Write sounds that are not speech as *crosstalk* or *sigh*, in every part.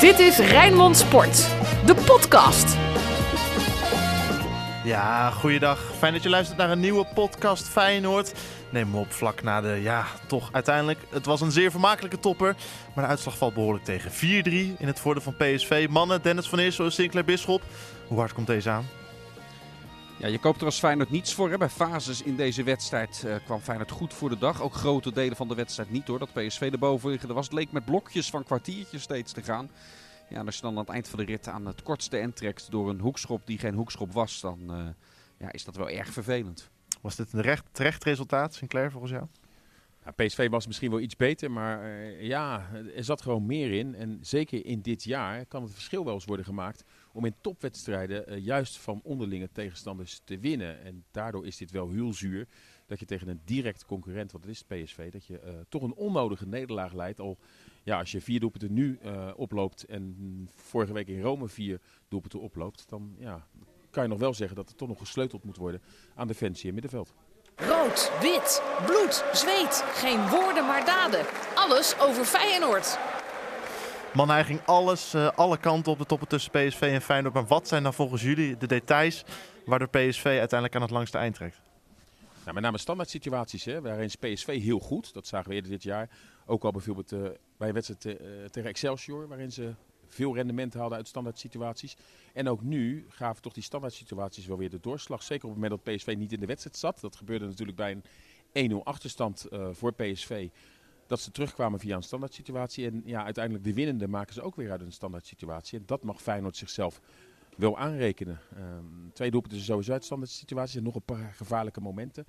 Dit is Rijnmond Sport, de podcast. Ja, goeiedag. Fijn dat je luistert naar een nieuwe podcast Feyenoord. Neem me op vlak na de, ja, toch uiteindelijk. Het was een zeer vermakelijke topper. Maar de uitslag valt behoorlijk tegen. 4-3 in het voordeel van PSV. Mannen, Dennis van Eersel en Sinclair Bisschop. Hoe hard komt deze aan? Ja, je koopt er als Feyenoord niets voor. Hè. Bij fases in deze wedstrijd uh, kwam Feyenoord goed voor de dag. Ook grote delen van de wedstrijd niet hoor. Dat PSV erboven liggen. was. Het leek met blokjes van kwartiertjes steeds te gaan. Ja, en als je dan aan het eind van de rit aan het kortste end trekt door een hoekschop die geen hoekschop was, dan uh, ja, is dat wel erg vervelend. Was dit een recht, terecht resultaat, Sinclair, volgens jou? PSV was misschien wel iets beter, maar uh, ja, er zat gewoon meer in. En zeker in dit jaar kan het verschil wel eens worden gemaakt om in topwedstrijden uh, juist van onderlinge tegenstanders te winnen. En daardoor is dit wel heel zuur dat je tegen een direct concurrent, wat het is PSV, dat je uh, toch een onnodige nederlaag leidt. Al ja, als je vier doelpunten nu oploopt en vorige week in Rome vier doelpunten oploopt, dan ja, kan je nog wel zeggen dat er toch nog gesleuteld moet worden aan defensie en middenveld. Rood, wit, bloed, zweet. Geen woorden maar daden. Alles over Feyenoord. Man, hij ging alles, uh, alle kanten op de toppen tussen PSV en Feyenoord. Maar wat zijn dan volgens jullie de details waardoor PSV uiteindelijk aan het langste eind trekt? Nou, met name standaard situaties, hè, waarin is PSV heel goed. Dat zagen we eerder dit jaar. Ook al bijvoorbeeld uh, bij een wedstrijd uh, tegen Excelsior, waarin ze veel rendement hadden uit standaard situaties. En ook nu gaven toch die standaard situaties wel weer de doorslag. Zeker op het moment dat PSV niet in de wedstrijd zat. Dat gebeurde natuurlijk bij een 1-0 achterstand uh, voor PSV. Dat ze terugkwamen via een standaard situatie. En ja, uiteindelijk de winnende maken ze ook weer uit een standaard situatie. En dat mag Feyenoord zichzelf wel aanrekenen. Um, twee doelpunten sowieso uit standaard situaties en nog een paar gevaarlijke momenten.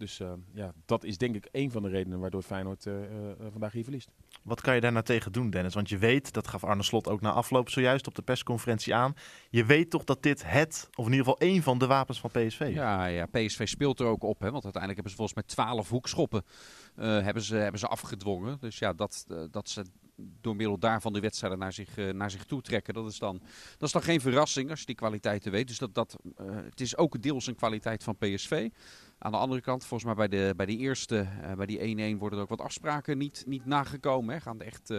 Dus uh, ja, dat is denk ik een van de redenen waardoor Feyenoord uh, uh, vandaag hier verliest. Wat kan je daar nou tegen doen, Dennis? Want je weet, dat gaf Arne Slot ook na afloop zojuist op de persconferentie aan. Je weet toch dat dit het, of in ieder geval één van de wapens van PSV is? Ja, ja PSV speelt er ook op. Hè, want uiteindelijk hebben ze volgens mij twaalf hoekschoppen hebben, ze, hebben ze afgedwongen. Dus ja, dat, dat ze door middel daarvan de wedstrijden naar zich, uh, naar zich toe trekken. Dat is, dan, dat is dan geen verrassing als je die kwaliteiten weet. Dus dat, dat, uh, het is ook deels een kwaliteit van PSV. Aan de andere kant, volgens mij bij de, bij die eerste, uh, bij die 1-1 worden er ook wat afspraken niet, niet nagekomen. Hè. Gaan echt,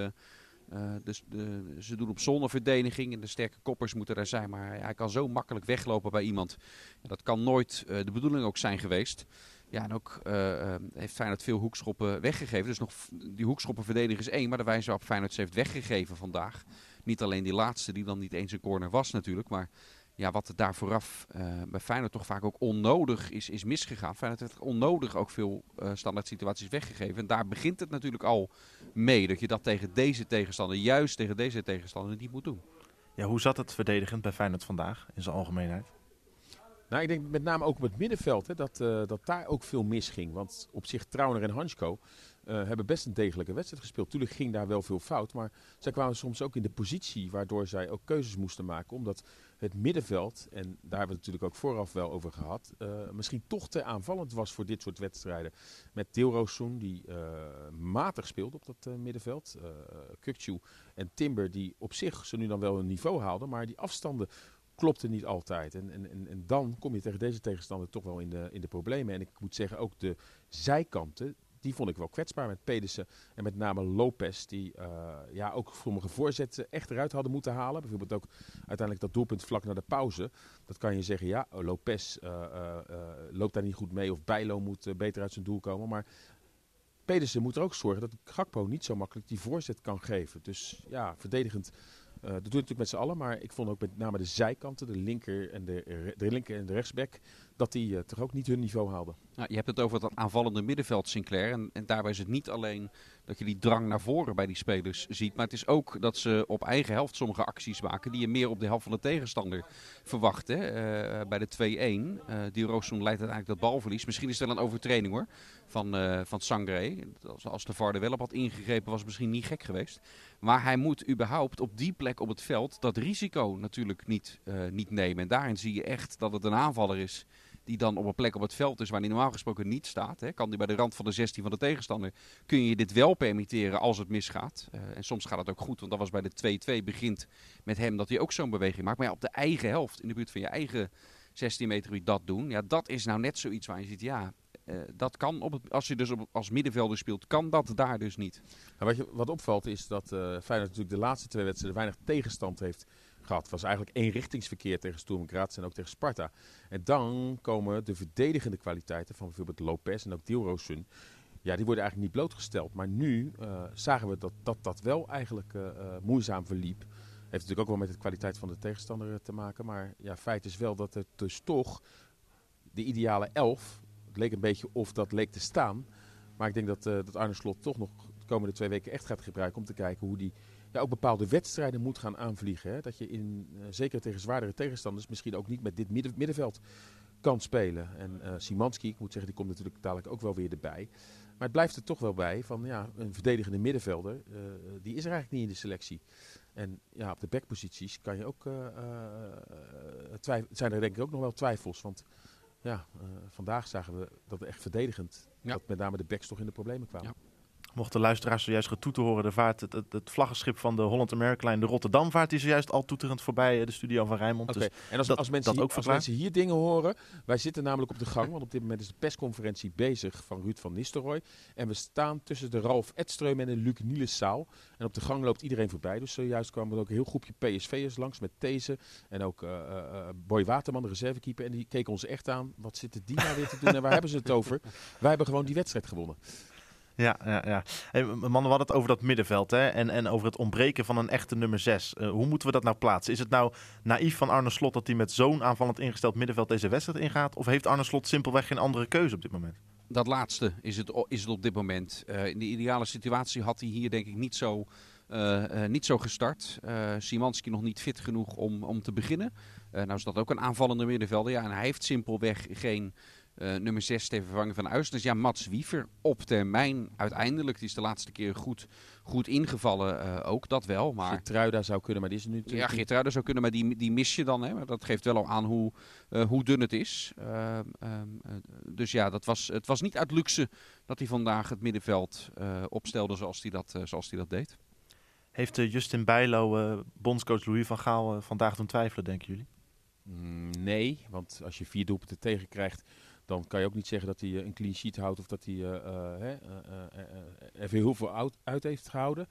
dus de, ze doen op zonneverdediging en de sterke koppers moeten er zijn. Maar hij kan zo makkelijk weglopen bij iemand. Dat kan nooit de bedoeling ook zijn geweest. Ja, en ook heeft Feyenoord veel hoekschoppen weggegeven. Dus nog die hoekschoppen verdedigen is één, maar de wijze waarop Feyenoord ze heeft weggegeven vandaag. Niet alleen die laatste, die dan niet eens een corner was natuurlijk, maar ja, wat er daar vooraf uh, bij Feyenoord toch vaak ook onnodig is, is misgegaan. Feyenoord heeft onnodig ook veel uh, standaard situaties weggegeven. En daar begint het natuurlijk al mee, dat je dat tegen deze tegenstander, juist tegen deze tegenstander, niet moet doen. Ja, hoe zat het verdedigend bij Feyenoord vandaag in zijn algemeenheid? Nou, ik denk met name ook op het middenveld hè, dat, uh, dat daar ook veel misging. Want op zich Trauner en Hansko uh, hebben best een degelijke wedstrijd gespeeld. Tuurlijk ging daar wel veel fout, maar zij kwamen soms ook in de positie waardoor zij ook keuzes moesten maken. Omdat het middenveld, en daar hebben we het natuurlijk ook vooraf wel over gehad, uh, misschien toch te aanvallend was voor dit soort wedstrijden. Met Deelroossoen, die matig speelde op dat middenveld. Kukcu en Timber, die op zich ze nu dan wel een niveau haalden, maar die afstanden klopte niet altijd. En, en, en, en, dan kom je tegen deze tegenstander toch wel in de, in de problemen. En ik moet zeggen, ook de zijkanten, die vond ik wel kwetsbaar met Pedersen en met name Lopez. Die uh, ja, ook sommige voorzetten echt eruit hadden moeten halen. Bijvoorbeeld ook uiteindelijk dat doelpunt vlak na de pauze. Dat kan je zeggen, ja, Lopez uh, uh, loopt daar niet goed mee. Of Bijlo moet beter uit zijn doel komen. Maar Pedersen moet er ook zorgen dat Gakpo niet zo makkelijk die voorzet kan geven. Dus ja, verdedigend dat doe je natuurlijk met z'n allen, maar ik vond ook met name de zijkanten, de linker en de, de linker en de rechtsback, dat die uh, toch ook niet hun niveau haalden. Nou, je hebt het over dat aanvallende middenveld, Sinclair. En, en daarbij is het niet alleen dat je die drang naar voren bij die spelers ziet. Maar het is ook dat ze op eigen helft sommige acties maken die je meer op de helft van de tegenstander verwacht. Hè? Uh, bij de 2-1, uh, die Roosum leidt uiteindelijk dat balverlies. Misschien is het wel een overtraining hoor, van, uh, van Sangre. Als, de VAR er wel op had ingegrepen was het misschien niet gek geweest. Maar hij moet überhaupt op die plek op het veld dat risico natuurlijk niet, niet nemen. En daarin zie je echt dat het een aanvaller is die dan op een plek op het veld is waar hij normaal gesproken niet staat. Hè. Kan hij bij de rand van de 16 van de tegenstander, kun je dit wel permitteren als het misgaat. Uh, en soms gaat het ook goed, want dat was bij de 2-2 begint met hem dat hij ook zo'n beweging maakt. Maar ja, op de eigen helft, in de buurt van je eigen 16 meter wie dat doen. Ja, dat is nou net zoiets waar je ziet, ja, uh, dat kan op als je dus als middenvelder speelt, kan dat daar dus niet. Nou, wat, je, wat opvalt is dat uh, Feyenoord natuurlijk de laatste twee wedstrijden weinig tegenstand heeft gehad. Het was eigenlijk eenrichtingsverkeer tegen Sturm en ook tegen Sparta. En dan komen de verdedigende kwaliteiten van bijvoorbeeld Lopez en ook Dilrosun. Ja, die worden eigenlijk niet blootgesteld. Maar nu uh, zagen we dat, dat dat wel eigenlijk uh, moeizaam verliep. Heeft natuurlijk ook wel met de kwaliteit van de tegenstander te maken. Maar ja, feit is wel dat het dus toch de ideale elf. Het leek een beetje of dat leek te staan. Maar ik denk dat, dat Arne Slot toch nog de komende twee weken echt gaat gebruiken om te kijken hoe die ja, ook bepaalde wedstrijden moet gaan aanvliegen. Hè? Dat je in, uh, zeker tegen zwaardere tegenstanders misschien ook niet met dit midden, middenveld kan spelen. En uh, Simanski, ik moet zeggen, die komt natuurlijk dadelijk ook wel weer erbij. Maar het blijft er toch wel bij van ja, een verdedigende middenvelder, uh, die is er eigenlijk niet in de selectie. En ja, op de backposities kan je ook, zijn er denk ik ook nog wel twijfels. Want ja, vandaag zagen we dat echt verdedigend, ja. dat met name de backs toch in de problemen kwamen. Ja. Mocht de luisteraars zojuist getoeter horen, de vaart, het, het, het vlaggenschip van de Holland America Line, de Rotterdam vaart, die zojuist al toeterend voorbij de studio van Rijnmond. Okay. Dus en als, dat, als, mensen dat hier, als mensen hier dingen horen, wij zitten namelijk op de gang, want op dit moment is de persconferentie bezig van Ruud van Nistelrooy. En we staan tussen de Ralf Edstreum en de Luc Nieleszaal. En op de gang loopt iedereen voorbij. Dus zojuist kwam er ook een heel groepje PSV'ers langs met These en ook uh, uh, Boy Waterman, de reservekeeper. En die keken ons echt aan. Wat zitten die nou weer te doen en waar hebben ze het over? Wij hebben gewoon die wedstrijd gewonnen. Ja, ja, ja. Hey, man, we hadden het over dat middenveld hè? En, en over het ontbreken van een echte nummer 6. Uh, hoe moeten we dat nou plaatsen? Is het nou naïef van Arne Slot dat hij met zo'n aanvallend ingesteld middenveld deze wedstrijd ingaat? Of heeft Arne Slot simpelweg geen andere keuze op dit moment? Dat laatste is het, is het op dit moment. Uh, in de ideale situatie had hij hier denk ik niet zo, uh, niet zo gestart. Simanski nog niet fit genoeg om, om te beginnen. nou is dat ook een aanvallende middenvelder. Ja, en hij heeft simpelweg geen... Uh, nummer 6 te vervangen van. Dus ja, Mats Wiever op termijn uiteindelijk. Die is de laatste keer goed, goed ingevallen, uh, ook dat wel. Maar... Geertruida zou kunnen, maar die is er nu Ja, Geertruida zou kunnen, maar die, die mis je dan. Hè? Maar dat geeft wel al aan hoe, uh, hoe dun het is. Um, dus ja, dat was, het was niet uit luxe dat hij vandaag het middenveld opstelde zoals hij dat, zoals hij dat deed. Heeft Justin Bijlo, bondscoach Louis van Gaal, vandaag doen twijfelen, denken jullie? Mm, nee, want als je vier doelpunten tegenkrijgt dan kan je ook niet zeggen dat hij een clean sheet houdt of dat hij uh, uh, er heel veel uit, uit heeft gehouden.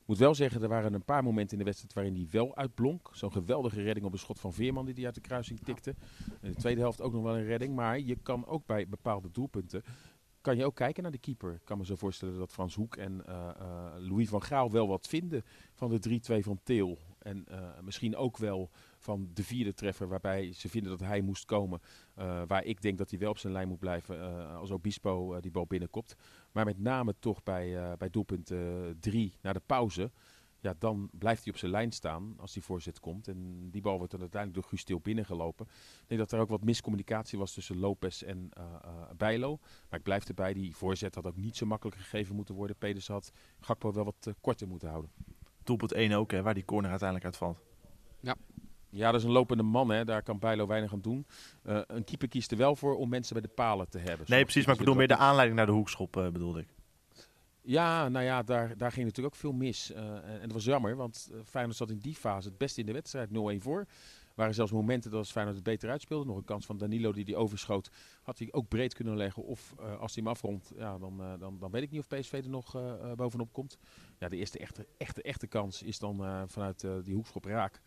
Ik moet wel zeggen, er waren een paar momenten in de wedstrijd waarin hij wel uitblonk. Zo'n geweldige redding op een schot van Veerman die hij uit de kruising tikte. In de tweede helft ook nog wel een redding. Maar je kan ook bij bepaalde doelpunten kan je ook kijken naar de keeper. Ik kan me zo voorstellen dat Frans Hoek en uh, uh, Louis van Gaal wel wat vinden van de 3-2 van Teel. En uh, misschien ook wel van de vierde treffer waarbij ze vinden dat hij moest komen. waar ik denk dat hij wel op zijn lijn moet blijven als Obispo die bal binnenkomt. Maar met name toch bij, bij doelpunt 3 naar de pauze ja, dan blijft hij op zijn lijn staan als die voorzet komt. En die bal wordt dan uiteindelijk door Guus Til binnengelopen. Ik denk dat er ook wat miscommunicatie was tussen Lopez en uh, uh, Bijlo. Maar ik blijf erbij, die voorzet had ook niet zo makkelijk gegeven moeten worden. Peders had Gakpo wel wat uh, korter moeten houden. Doelpunt 1 ook, hè, waar die corner uiteindelijk uitvalt. Ja. Ja, dat is een lopende man, hè. daar kan Bijlo weinig aan doen. een keeper kiest er wel voor om mensen bij de palen te hebben. Nee, precies, maar ik bedoel meer de aanleiding naar de hoekschop, bedoelde ik. Ja, nou ja, daar, daar ging natuurlijk ook veel mis. Uh, en, en dat was jammer, want Feyenoord zat in die fase het beste in de wedstrijd, 0-1 voor. Er waren zelfs momenten dat als Feyenoord het beter uitspeelde. Nog een kans van Danilo die die overschoot. Had hij ook breed kunnen leggen. Of uh, als hij hem afrondt, ja, dan, uh, dan, dan weet ik niet of PSV er nog bovenop komt. Ja, de eerste echte, echte, echte kans is dan vanuit die hoekschop raak.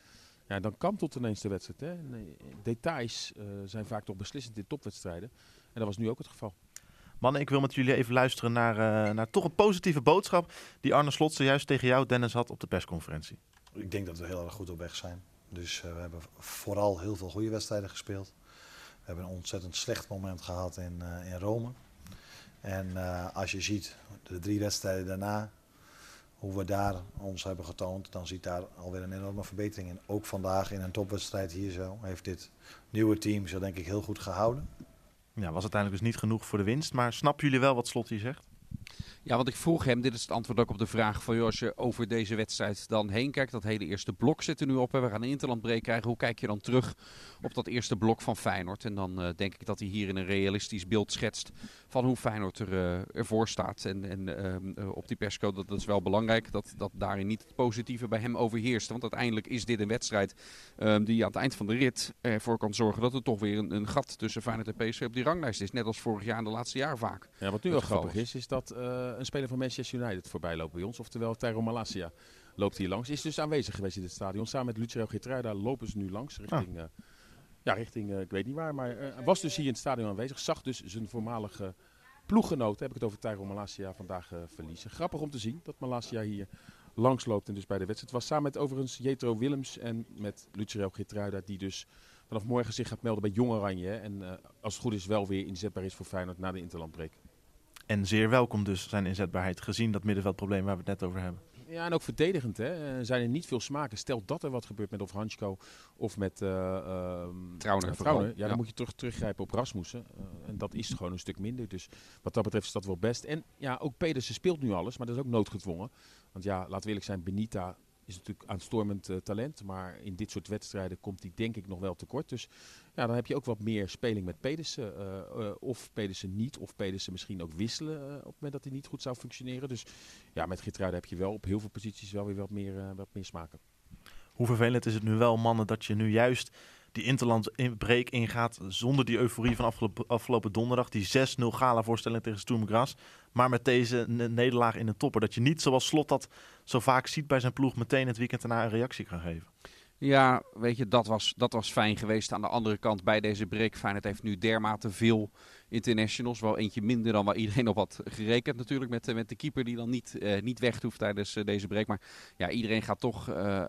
Ja, dan kan tot ineens de wedstrijd. Hè. Nee, details zijn vaak toch beslissend in topwedstrijden. En dat was nu ook het geval. Mannen, ik wil met jullie even luisteren naar, uh, naar toch een positieve boodschap die Arne Slot zojuist tegen jou, Dennis, had op de persconferentie. Ik denk dat we heel erg goed op weg zijn. Dus uh, we hebben vooral heel veel goede wedstrijden gespeeld. We hebben een ontzettend slecht moment gehad in, uh, in Rome. En als je ziet de drie wedstrijden daarna, hoe we daar ons hebben getoond, dan ziet daar alweer een enorme verbetering in. Ook vandaag in een topwedstrijd hier zo heeft dit nieuwe team zo denk ik heel goed gehouden. Ja, was uiteindelijk dus niet genoeg voor de winst. Maar snappen jullie wel wat Slot hier zegt? Ja, want ik vroeg hem, dit is het antwoord ook op de vraag van... Joh, als je over deze wedstrijd dan heen kijkt, dat hele eerste blok zit er nu op. Hè, we gaan een interlandbreek krijgen. Hoe kijk je dan terug op dat eerste blok van Feyenoord? En dan uh, denk ik dat hij hier in een realistisch beeld schetst van hoe Feyenoord er, uh, ervoor staat. En, en uh, op die persco, dat, dat, is wel belangrijk, dat, dat daarin niet het positieve bij hem overheerst. Want uiteindelijk is dit een wedstrijd ehm, die aan het eind van de rit ervoor kan zorgen... dat er toch weer een, een gat tussen Feyenoord en PSV op die ranglijst is. Net als vorig jaar en de laatste jaar vaak. Ja, wat nu wel grappig is, is dat een speler van Manchester United voorbij loopt bij ons. Oftewel Tyro Malasia loopt hier langs. Is dus aanwezig geweest in het stadion. Samen met Lucero Geertruida lopen ze nu langs richting... Ah. ja, richting, uh, ik weet niet waar, maar was dus hier in het stadion aanwezig. Zag dus zijn voormalige ploeggenoten, heb ik het over Tyro Malasia, vandaag uh, verliezen. Grappig om te zien dat Malasia hier langs loopt en dus bij de wedstrijd was. Samen met overigens Jetro Willems en met Lucero Geertruida, die dus vanaf morgen zich gaat melden bij Jong Oranje. En als het goed is wel weer inzetbaar is voor Feyenoord na de interlandbreek. En zeer welkom dus zijn inzetbaarheid, gezien dat middenveldprobleem waar we het net over hebben. Ja, en ook verdedigend. Hè. zijn er niet veel smaken. Stel dat er wat gebeurt met of Hansko of met uh, uh, Trauner. Ja, ja, dan moet je terug, teruggrijpen op Rasmussen. Uh, en dat is gewoon een stuk minder. Dus wat dat betreft is dat wel best. En ja, ook Pedersen speelt nu alles, maar dat is ook noodgedwongen. Want ja, laten we eerlijk zijn, Benita is natuurlijk aanstormend uh, talent. Maar in dit soort wedstrijden komt hij denk ik nog wel tekort. Dus ja, dan heb je ook wat meer speling met Pedersen. Uh, uh, of Pedersen niet, of Pedersen misschien ook wisselen op het moment dat hij niet goed zou functioneren. Dus ja, met Gitruide heb je wel op heel veel posities wel weer wat meer, wat meer smaken. Hoe vervelend is het nu wel, mannen, dat je nu juist die Interland in break ingaat zonder die euforie van afgelopen, donderdag. Die 6-0 gala voorstelling tegen Sturm. Maar met deze nederlaag in de topper. Dat je niet zoals Slot dat zo vaak ziet bij zijn ploeg meteen het weekend daarna een reactie kan geven. Ja, weet je, dat was, dat was fijn geweest. Aan de andere kant, bij deze break, Feyenoord heeft nu dermate veel internationals. Wel eentje minder dan waar iedereen op had gerekend natuurlijk. Met, met de keeper die dan niet, uh, niet weg hoeft tijdens uh, deze break. Maar ja, iedereen gaat toch uh,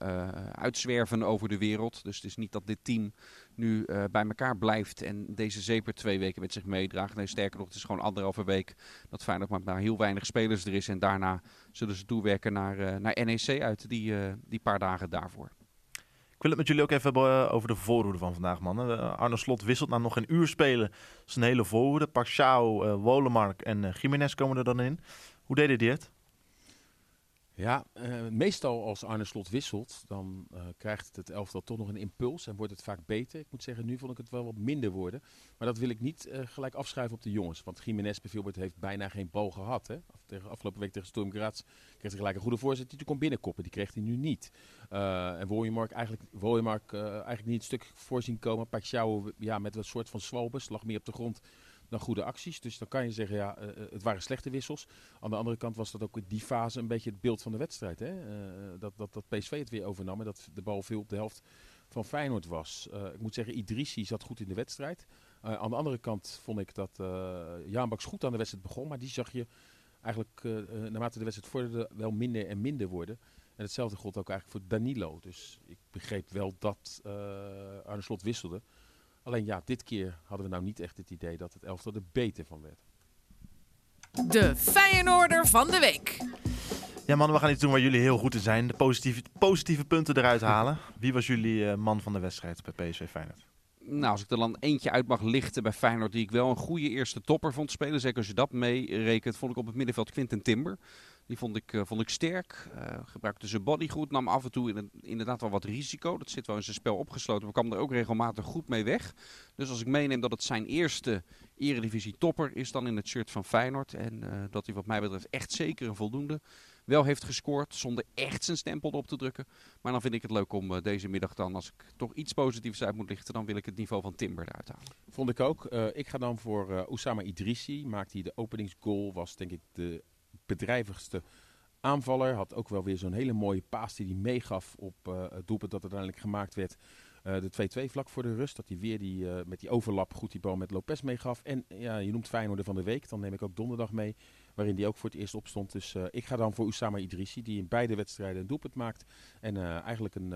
uitzwerven over de wereld. Dus het is niet dat dit team nu bij elkaar blijft en deze zeper twee weken met zich meedraagt. Nee, sterker nog, het is gewoon anderhalve week dat Feyenoord maar heel weinig spelers er is. En daarna zullen ze toewerken naar, naar NEC uit die, die paar dagen daarvoor. Ik wil het met jullie ook even hebben over de voorhoede van vandaag, mannen. Arne Slot wisselt na nog een uur spelen zijn hele voorhoede. Pashao, uh, Wolemark en uh, Jiménez komen er dan in. Hoe deden die het? Ja, uh, meestal als Arne Slot wisselt, dan uh, krijgt het elftal toch nog een impuls en wordt het vaak beter. Ik moet zeggen, nu vond ik het wel wat minder worden. Maar dat wil ik niet uh, gelijk afschuiven op de jongens. Want Jiménez bijvoorbeeld heeft bijna geen bal gehad. Hè? Tegen, afgelopen week tegen Storm Graz kreeg hij gelijk een goede voorzet. Die kon binnenkoppen, die kreeg hij nu niet. en Woljemark eigenlijk, Woljemark, eigenlijk niet een stuk voorzien komen. Pacquiao ja, met een soort van zwalbes, lag meer op de grond dan goede acties. Dus dan kan je zeggen, ja, uh, het waren slechte wissels. Aan de andere kant was dat ook in die fase een beetje het beeld van de wedstrijd. Hè? Uh, dat, dat, dat PSV het weer overnam en dat de bal veel op de helft van Feyenoord was. Ik moet zeggen, Idrissi zat goed in de wedstrijd. aan de andere kant vond ik dat Jaan Baks goed aan de wedstrijd begon. Maar die zag je eigenlijk naarmate de wedstrijd vorderde wel minder en minder worden. En hetzelfde gold ook eigenlijk voor Danilo. Dus ik begreep wel dat Arne Slot wisselde. Alleen ja, dit keer hadden we nou niet echt het idee dat het elftal er beter van werd. De Feyenoorder van de week. Ja man, we gaan iets doen waar jullie heel goed in zijn. De positieve, positieve punten eruit halen. Wie was jullie uh, man van de wedstrijd bij PSV Feyenoord? Nou, als ik er dan eentje uit mag lichten bij Feyenoord, die ik wel een goede eerste topper vond spelen. Zeker als je dat meerekent, vond ik op het middenveld Quinten Timber. Die vond ik, uh, vond ik sterk. Uh, gebruikte zijn body goed. Nam af en toe in inderdaad wel wat risico. Dat zit wel in zijn spel opgesloten. Maar kwam er ook regelmatig goed mee weg. Dus als ik meeneem dat het zijn eerste eredivisie topper is dan in het shirt van Feyenoord. En uh, dat hij wat mij betreft echt zeker een voldoende wel heeft gescoord. Zonder echt zijn stempel op te drukken. Maar dan vind ik het leuk om deze middag dan, als ik toch iets positiefs uit moet lichten. Dan wil ik het niveau van Timber eruit halen. Vond ik ook. ik ga dan voor Oussama Idrissi. Maakte hij de openingsgoal. Was denk ik de bedrijvigste aanvaller. Had ook wel weer zo'n hele mooie paas die hij meegaf op uh, het doelpunt dat uiteindelijk gemaakt werd. Uh, de 2-2 vlak voor de rust. Dat hij weer die, uh, met die overlap goed die bal met Lopez meegaf. En ja, je noemt Feyenoord van de week. Dan neem ik ook donderdag mee. Waarin die ook voor het eerst opstond. Dus ik ga dan voor Oussama Idrissi. Die in beide wedstrijden een doelpunt maakt. En eigenlijk een,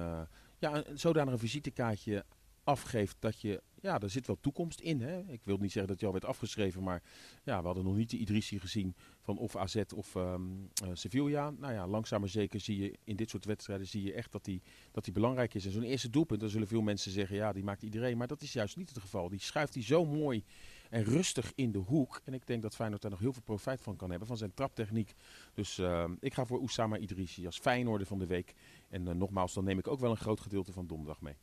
ja, een zodanig een visitekaartje afgeeft dat je, ja, er zit wel toekomst in. Hè? Ik wil niet zeggen dat hij al werd afgeschreven, maar ja, we hadden nog niet de Idrissi gezien van of AZ of um, uh, Sevilla. Nou ja, langzaam maar zeker zie je in dit soort wedstrijden zie je echt dat hij dat die belangrijk is. En zo'n eerste doelpunt, dan zullen veel mensen zeggen, ja, die maakt iedereen. Maar dat is juist niet het geval. Die schuift hij zo mooi en rustig in de hoek. En ik denk dat Feyenoord daar nog heel veel profijt van kan hebben, van zijn traptechniek. Dus uh, ik ga voor Oussama Idrissi als Feyenoorder van de week. En uh, nogmaals, dan neem ik ook wel een groot gedeelte van donderdag mee.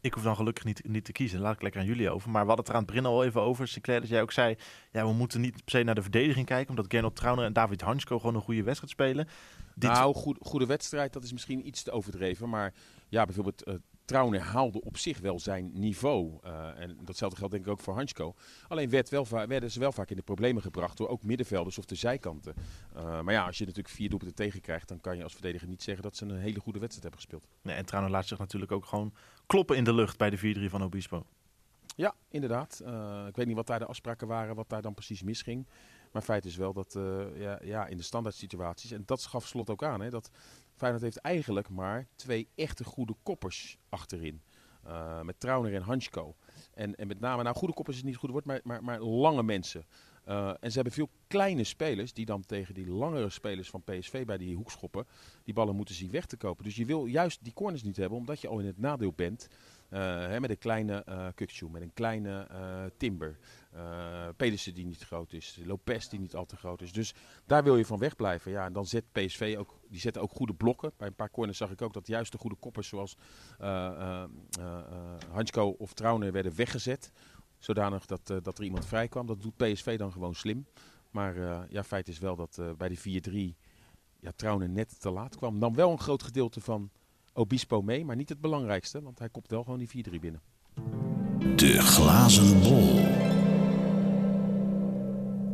Ik hoef dan gelukkig niet, niet te kiezen. Laat ik lekker aan jullie over. Maar we hadden het er aan het begin al even over. Sinclair, dat jij ook zei... Ja, we moeten niet per se naar de verdediging kijken. Omdat Gernot Trauner en David Hansko gewoon een goede wedstrijd spelen. Dit... Nou, goed, goede wedstrijd, dat is misschien iets te overdreven. Maar ja, bijvoorbeeld uh, Trauner haalde op zich wel zijn niveau. Uh, en datzelfde geldt denk ik ook voor Hansko. Alleen werd wel werden ze wel vaak in de problemen gebracht door ook middenvelders of de zijkanten. Uh, maar ja, als je natuurlijk vier doelpunten tegenkrijgt, dan kan je als verdediger niet zeggen dat ze een hele goede wedstrijd hebben gespeeld. Nee, en Trauner laat zich natuurlijk ook gewoon kloppen in de lucht bij de 4-3 van Obispo. Ja, inderdaad. Uh, ik weet niet wat daar de afspraken waren, wat daar dan precies misging. Maar feit is wel dat ja, ja, in de standaard situaties, en dat gaf slot ook aan, hè, dat Feyenoord heeft eigenlijk maar twee echte goede koppers achterin. Uh, met Trauner en Hansko. En, en met name, nou goede koppers is niet het goede woord, maar, maar, maar lange mensen. Uh, en ze hebben veel kleine spelers die dan tegen die langere spelers van PSV bij die hoekschoppen die ballen moeten zien weg te kopen. Dus je wil juist die corners niet hebben, omdat je al in het nadeel bent. Uh, hè, met een kleine uh, met een kleine uh, Timber. Pedersen die niet groot is. Lopez die niet al te groot is. Dus daar wil je van wegblijven. Ja, en dan zet PSV ook, die zetten ook goede blokken. Bij een paar corners zag ik ook dat juist de goede koppers zoals Hansko of Trauner werden weggezet. Zodanig dat, dat er iemand vrij kwam. Dat doet PSV dan gewoon slim. Maar ja, feit is wel dat bij de 4-3 ja, Trauner net te laat kwam. Nam wel een groot gedeelte van Obispo mee, maar niet het belangrijkste, want hij kopt wel gewoon die 4-3 binnen. De glazen bol.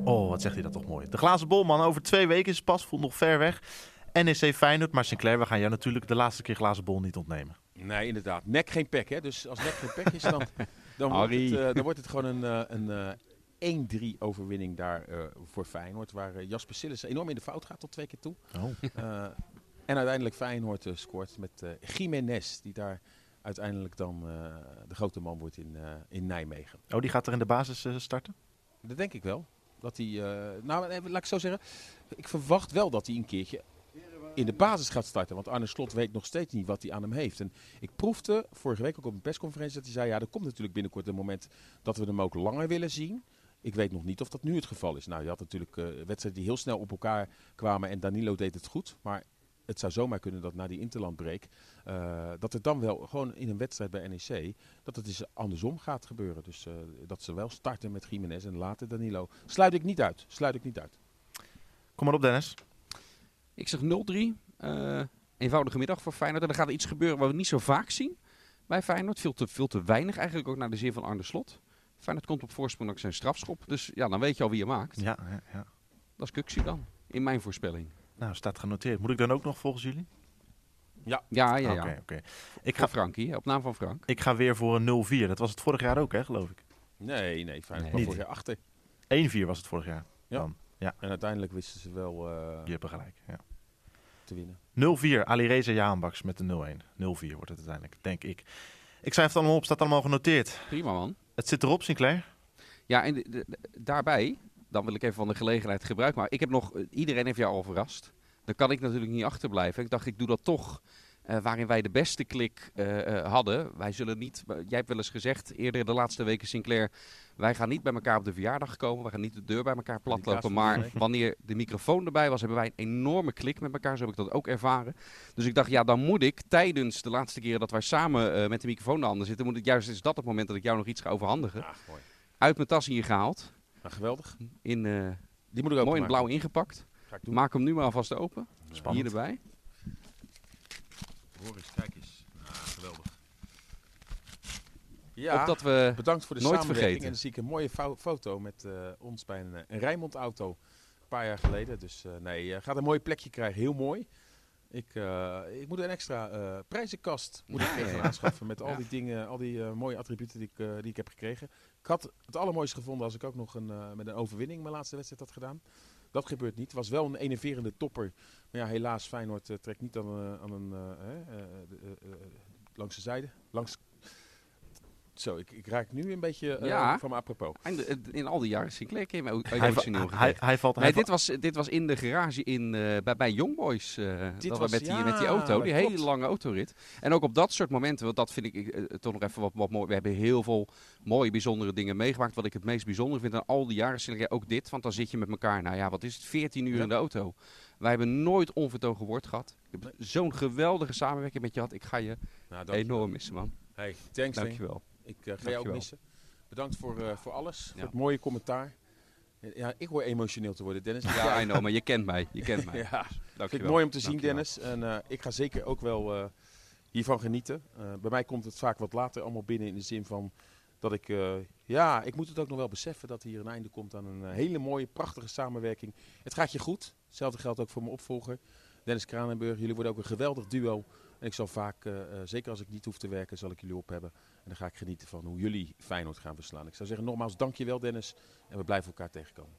Oh, wat zegt hij dat toch mooi. De glazen bol, man. Over twee weken is het pas, voelt nog ver weg. NEC Feyenoord, maar Sinclair, we gaan jou natuurlijk de laatste keer glazen bol niet ontnemen. Nee, inderdaad. Nek geen pek, hè. Dus als nek geen pek is, dan, *laughs* dan, wordt, het, uh, dan wordt het gewoon een, een, een 1-3 overwinning daar uh, voor Feyenoord. Waar uh, Jasper Sillis enorm in de fout gaat tot twee keer toe. Oh. En uiteindelijk Feyenoord uh, scoort met uh, Jiménez, die daar uiteindelijk dan uh, de grote man wordt in, in Nijmegen. Oh, die gaat er in de basis starten? Dat denk ik wel. Dat hij, nou, laat ik zo zeggen, ik verwacht wel dat hij een keertje in de basis gaat starten. Want Arne Slot weet nog steeds niet wat hij aan hem heeft. En ik proefde vorige week ook op een persconferentie dat hij zei, ja, er komt natuurlijk binnenkort een moment dat we hem ook langer willen zien. Ik weet nog niet of dat nu het geval is. Nou, je had natuurlijk wedstrijden die heel snel op elkaar kwamen en Danilo deed het goed. Maar het zou zomaar kunnen dat na die interlandbreek, uh, dat het dan wel gewoon in een wedstrijd bij NEC, dat het dus andersom gaat gebeuren. Dus uh, dat ze wel starten met Jiménez en later Danilo. Sluit ik niet uit. Sluit ik niet uit. Kom maar op Dennis. Ik zeg 0-3. Uh, eenvoudige middag voor Feyenoord. En dan gaat er iets gebeuren wat we niet zo vaak zien bij Feyenoord. Veel te, veel te weinig eigenlijk ook naar de zin van Arne Slot. Feyenoord komt op voorsprong ook zijn strafschop. Dus ja, dan weet je al wie je maakt. Ja, ja, ja. Dat is Kuxi dan, in mijn voorspelling. Nou, staat genoteerd. Moet ik dan ook nog volgens jullie? Ja, ja, ja. ja. Oké, oké. Ik ga Frankie, op naam van Frank. Ik ga weer voor een 0-4. Dat was het vorig jaar ook, hè, geloof ik. Nee, nee, Feyenoord nee. vorig jaar achter. 1-4 was het vorig jaar. Ja. Dan. ja. En uiteindelijk wisten ze wel uh, Je hebt gelijk, ja. te winnen. 0-4, Alireza Jaanbaks met de 0-1. 0-4 wordt het uiteindelijk, denk ik. Ik schrijf het allemaal op, staat allemaal genoteerd. Prima, man. Het zit erop, Sinclair. Ja, en de, de, de, daarbij, dan wil ik even van de gelegenheid gebruik maken. Ik heb nog, iedereen heeft jou al verrast. Dan kan ik natuurlijk niet achterblijven. Ik dacht, ik doe dat toch. Uh, waarin wij de beste klik uh, uh, hadden. Wij zullen niet, jij hebt wel eens gezegd eerder de laatste weken Sinclair. Wij gaan niet bij elkaar op de verjaardag komen. We gaan niet de deur bij elkaar platlopen. Maar *laughs* wanneer de microfoon erbij was, hebben wij een enorme klik met elkaar. Zo heb ik dat ook ervaren. Dus ik dacht, ja, dan moet ik tijdens de laatste keren dat wij samen met de microfoon de handen zitten. Moet ik juist is dat het moment dat ik jou nog iets ga overhandigen. Mooi. Uit mijn tas hier gehaald. Ja, geweldig. In, Die moet ik ook mooi in blauw ingepakt. Maak hem nu maar alvast open. Spannend. Hier erbij. Hoor eens, kijk eens. Ah, geweldig. Ja, Opdat we bedankt voor de nooit vergeten. En dan zie ik een mooie fo foto met uh, ons bij een, een Rijnmond auto. Een paar jaar geleden. Dus uh, nee, je gaat een mooi plekje krijgen. Heel mooi. Ik, uh, ik moet een extra prijzenkast moet ik aanschaffen met al Ja. die dingen, al die mooie attributen die ik, die ik heb gekregen. Ik had het allermooiste gevonden als ik ook nog een, met een overwinning mijn laatste wedstrijd had gedaan. Dat gebeurt niet. Het was wel een enerverende topper. Maar ja, helaas, Feyenoord trekt niet aan, aan een, langs de zijde. Langs... Zo, ik, ik raak nu een beetje eh, Ja. van me apropos. En de- in al die jaren Sinclair ken je me Hij, emotioneel hij, hij, hij valt... Nee, hij dit was, dit was in de garage in, eh, bij, bij Young Boys. eh, dat we was- met, die, ja, met die auto, die hele klopt. lange autorit. En ook op dat soort momenten, want dat vind ik toch nog even wat, wat mooi. We hebben heel veel mooie, bijzondere dingen meegemaakt. Wat ik het meest bijzonder vind aan al die jaren Sinclair, ook dit. Want dan zit je met elkaar, nou ja, wat is het, 14 uur Ja. in de auto. Wij hebben nooit onvertogen woord gehad. Ik heb zo'n geweldige samenwerking met je gehad. Ik ga je Nou, enorm missen, man. Hey, thanks. Dankjewel. Ik eh, ga je ook missen. Bedankt voor, eh, voor alles, voor het mooie commentaar. Ja, ik hoor emotioneel te worden, Dennis. *laughs* Ja, I know, maar je kent mij. Je kent mij. *laughs* Ja, vind ik mooi om te zien, Dankjewel. Dennis. En eh, ik ga zeker ook wel hiervan genieten. Bij mij komt het vaak wat later allemaal binnen in de zin van dat ik, ja, ik moet het ook nog wel beseffen dat hier een einde komt aan een hele mooie, prachtige samenwerking. Het gaat je goed. Hetzelfde geldt ook voor mijn opvolger, Dennis Kranenburg. Jullie worden ook een geweldig duo. En ik zal vaak, zeker als ik niet hoef te werken, zal ik jullie op hebben. En dan ga ik genieten van hoe jullie Feyenoord gaan verslaan. Ik zou zeggen nogmaals, dankjewel Dennis. En we blijven elkaar tegenkomen.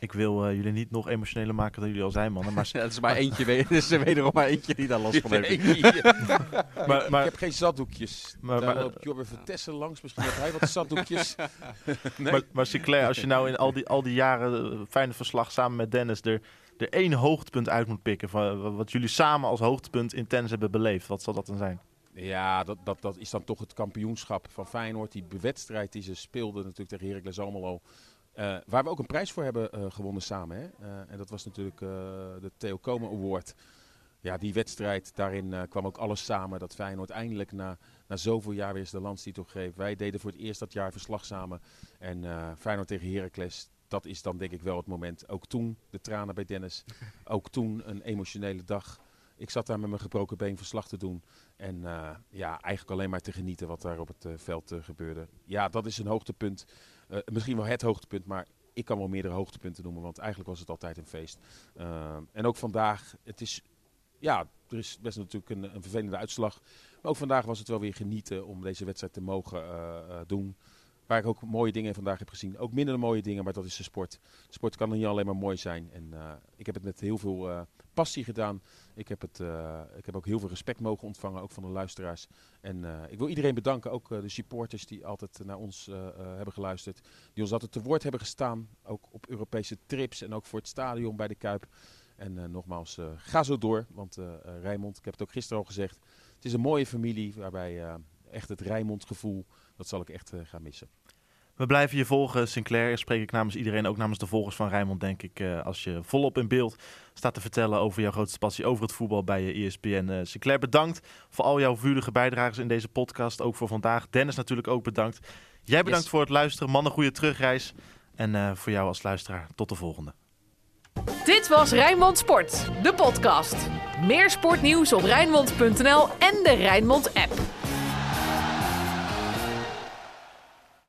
Ik wil eh, jullie niet nog emotioneler maken dan jullie al zijn, mannen. Maar, *laughs* Ja, het is maar eentje, het *laughs* is er wederom maar eentje die daar last van heeft. *laughs* maar, maar ik heb geen zatdoekjes. Maar- loopt Jorbe Vertessen langs. Misschien heeft hij wat zatdoekjes. nee. Maar, maar Sinclair, als je nou in al die, al die jaren eh, fijne verslag samen met Dennis er, er één hoogtepunt uit moet pikken. Van, wat jullie samen als hoogtepunt intens hebben beleefd. Wat zal dat dan zijn? Ja, dat, dat, dat is dan toch het kampioenschap van Feyenoord. Die wedstrijd die ze speelden natuurlijk tegen Heracles Almelo. Eh, waar we ook een prijs voor hebben eh, gewonnen samen. Hè? Eh, en dat was natuurlijk de Theo Komen Award. Ja, die wedstrijd, daarin kwam ook alles samen. Dat Feyenoord eindelijk na, na zoveel jaar weer eens de landstitel greep. Wij deden voor het eerst dat jaar verslag samen. En Feyenoord tegen Heracles, dat is dan denk ik wel het moment. Ook toen de tranen bij Dennis. *laughs* Ook toen een emotionele dag. Ik zat daar met mijn gebroken been verslag te doen. En eh, ja, eigenlijk alleen maar te genieten wat daar op het eh, veld eh, gebeurde. Ja, dat is een hoogtepunt. Misschien wel het hoogtepunt, maar ik kan wel meerdere hoogtepunten noemen. Want eigenlijk was het altijd een feest. En ook vandaag, het is... Ja, er is best natuurlijk een, een vervelende uitslag. Maar ook vandaag was het wel weer genieten om deze wedstrijd te mogen doen. Waar ik ook mooie dingen vandaag heb gezien. Ook minder mooie dingen, maar dat is de sport. Sport kan niet alleen maar mooi zijn. En ik heb het met heel veel passie gedaan. Ik heb, het, eh, ik heb ook heel veel respect mogen ontvangen, ook van de luisteraars. En eh, ik wil iedereen bedanken, ook eh, de supporters die altijd naar ons hebben geluisterd. Die ons altijd te woord hebben gestaan, ook op Europese trips en ook voor het stadion bij de Kuip. En nogmaals, ga zo door, want Rijnmond, ik heb het ook gisteren al gezegd, het is een mooie familie waarbij echt het Rijnmond gevoel, dat zal ik echt gaan missen. We blijven je volgen, Sinclair. Spreek ik namens iedereen, ook namens de volgers van Rijnmond, denk ik. eh, als je volop in beeld staat te vertellen over jouw grootste passie over het voetbal bij je ESPN. Eh Sinclair, bedankt voor al jouw vurige bijdrages in deze podcast. Ook voor vandaag. Dennis natuurlijk ook bedankt. Jij bedankt Yes. voor het luisteren. Mannen, goede terugreis. En eh, voor jou als luisteraar, tot de volgende. Dit was Rijnmond Sport, de podcast. Meer sportnieuws op Rijnmond.nl en de Rijnmond app.